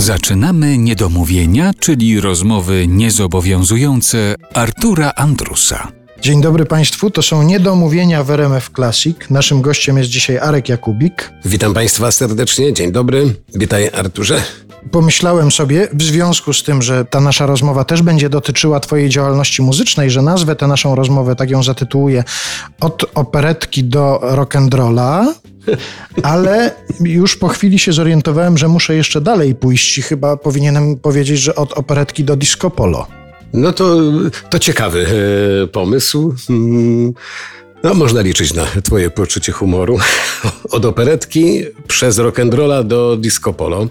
Zaczynamy niedomówienia, czyli rozmowy niezobowiązujące Artura Andrusa. Dzień dobry Państwu, to są niedomówienia w RMF Classic. Naszym gościem jest dzisiaj Arek Jakubik. Witam Państwa serdecznie, dzień dobry. Witaj Arturze. Pomyślałem sobie, w związku z tym, że ta nasza rozmowa też będzie dotyczyła Twojej działalności muzycznej, że nazwę tę naszą rozmowę, tak ją zatytułuję, od operetki do rock'n'rolla, ale już po chwili się zorientowałem, że muszę jeszcze dalej pójść i chyba powinienem powiedzieć, że od operetki do disco polo. No to, to ciekawy e, pomysł. Mm, No, można liczyć na twoje poczucie humoru. Od operetki przez rock'n'rolla do disco polo.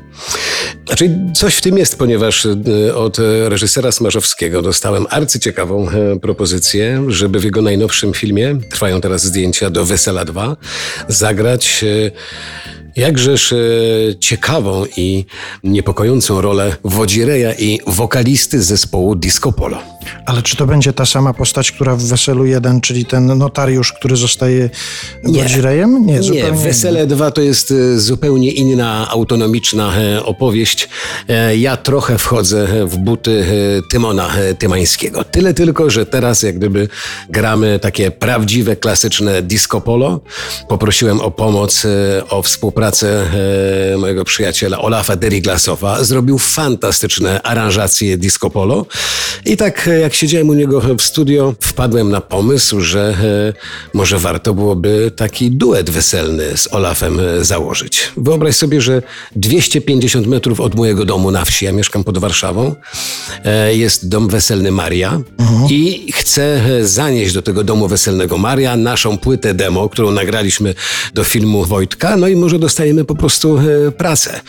Znaczy, coś w tym jest, ponieważ e, od reżysera Smarzowskiego dostałem arcyciekawą e, propozycję, żeby w jego najnowszym filmie, trwają teraz zdjęcia do Wesela 2, zagrać e, jakżeż ciekawą i niepokojącą rolę wodzireja i wokalisty zespołu Disco Polo. Ale czy to będzie ta sama postać, która w Weselu 1, czyli ten notariusz, który zostaje Nie. wodzirejem? Nie, Nie, zupełnie Wesele 2 to jest e, zupełnie inna, autonomiczna e, opowieść. E, Ja trochę wchodzę w buty Tymona Tymańskiego. Tyle tylko, że teraz jak gdyby gramy takie prawdziwe, klasyczne disco polo. Poprosiłem o pomoc, o współpracę mojego przyjaciela Olafa Deriglasowa. Zrobił fantastyczne aranżacje disco polo. I tak e, jak siedziałem u niego w studio, wpadłem na pomysł, że e, może warto byłoby taki duet weselny z Olafem e, założyć. Wyobraź sobie, że 250 metrów od mojego domu na wsi, ja mieszkam pod Warszawą, jest dom weselny Maria i chcę zanieść do tego domu weselnego Maria naszą płytę demo, którą nagraliśmy do filmu Wojtka, no i może dostajemy po prostu pracę.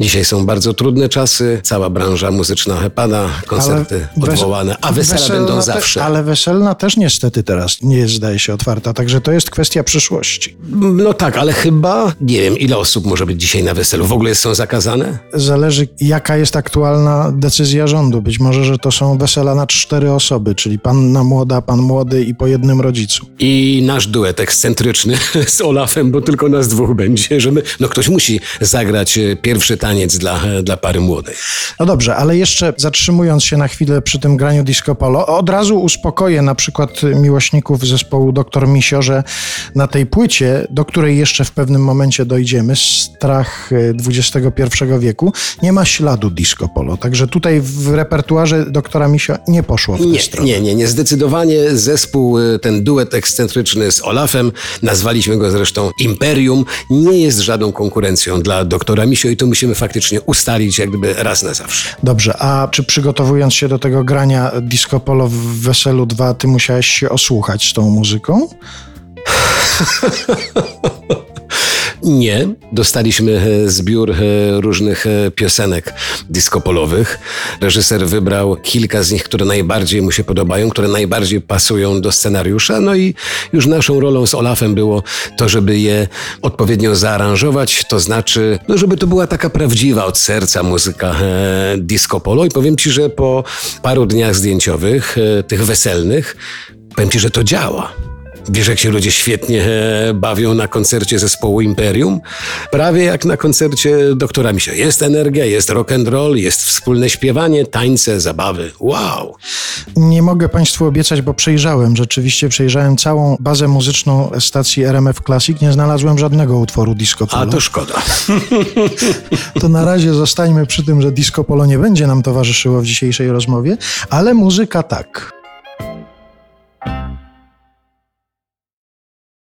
Dzisiaj są bardzo trudne czasy, cała branża muzyczna pada, koncerty wes- odwołane, a wesela będą te- zawsze. Ale weselna też niestety teraz nie jest, zdaje się, otwarta, także to jest kwestia przyszłości. No tak, ale chyba nie wiem, ile osób może być dzisiaj na weselu. W ogóle są zakazane? Zależy, jaka jest aktualna decyzja rządu. Być może, że to są wesela na cztery osoby, czyli panna młoda, pan młody i po jednym rodzicu. I nasz duet ekscentryczny z Olafem, bo tylko nas dwóch będzie, żeby. No ktoś musi zagrać e, pierwszy taniec dla, e, dla pary młodej. No dobrze, ale jeszcze zatrzymując się na chwilę przy tym graniu disco polo, od razu uspokoję na przykład miłośników zespołu Dr. Misio, że na tej płycie, do której jeszcze w pewnym momencie dojdziemy, strach e, XXI wieku, nie ma śladu disco polo. Także tutaj w repertuarze doktora Misio nie poszło w tę Nie, stronę. nie, nie, nie. Zdecydowanie zespół, e, ten duet ekscentryczny z Olafem, nazwaliśmy go zresztą Imperium, nie jest żadną konkurencją dla doktora Misio i to musimy faktycznie ustalić jak gdyby raz na zawsze. Dobrze, a czy przygotowując się do tego grania disco polo w Weselu 2, ty musiałeś się osłuchać z tą muzyką? Nie. Dostaliśmy e, zbiór e, różnych e, piosenek disco-polowych. Reżyser wybrał kilka z nich, które najbardziej mu się podobają, które najbardziej pasują do scenariusza. No i już naszą rolą z Olafem było to, żeby je odpowiednio zaaranżować. To znaczy, no żeby to była taka prawdziwa od serca muzyka e, disco-polo. I powiem Ci, że po paru dniach zdjęciowych, tych weselnych, powiem Ci, że to działa. Wiesz, jak się ludzie świetnie e, bawią na koncercie zespołu Imperium? Prawie jak na koncercie doktora Misio. Jest energia, jest rock and roll, jest wspólne śpiewanie, tańce, zabawy. Wow! Nie mogę Państwu obiecać, bo przejrzałem, rzeczywiście przejrzałem całą bazę muzyczną stacji RMF Classic, nie znalazłem żadnego utworu disco polo. A to szkoda. To na razie zostańmy przy tym, że disco polo nie będzie nam towarzyszyło w dzisiejszej rozmowie, ale muzyka tak.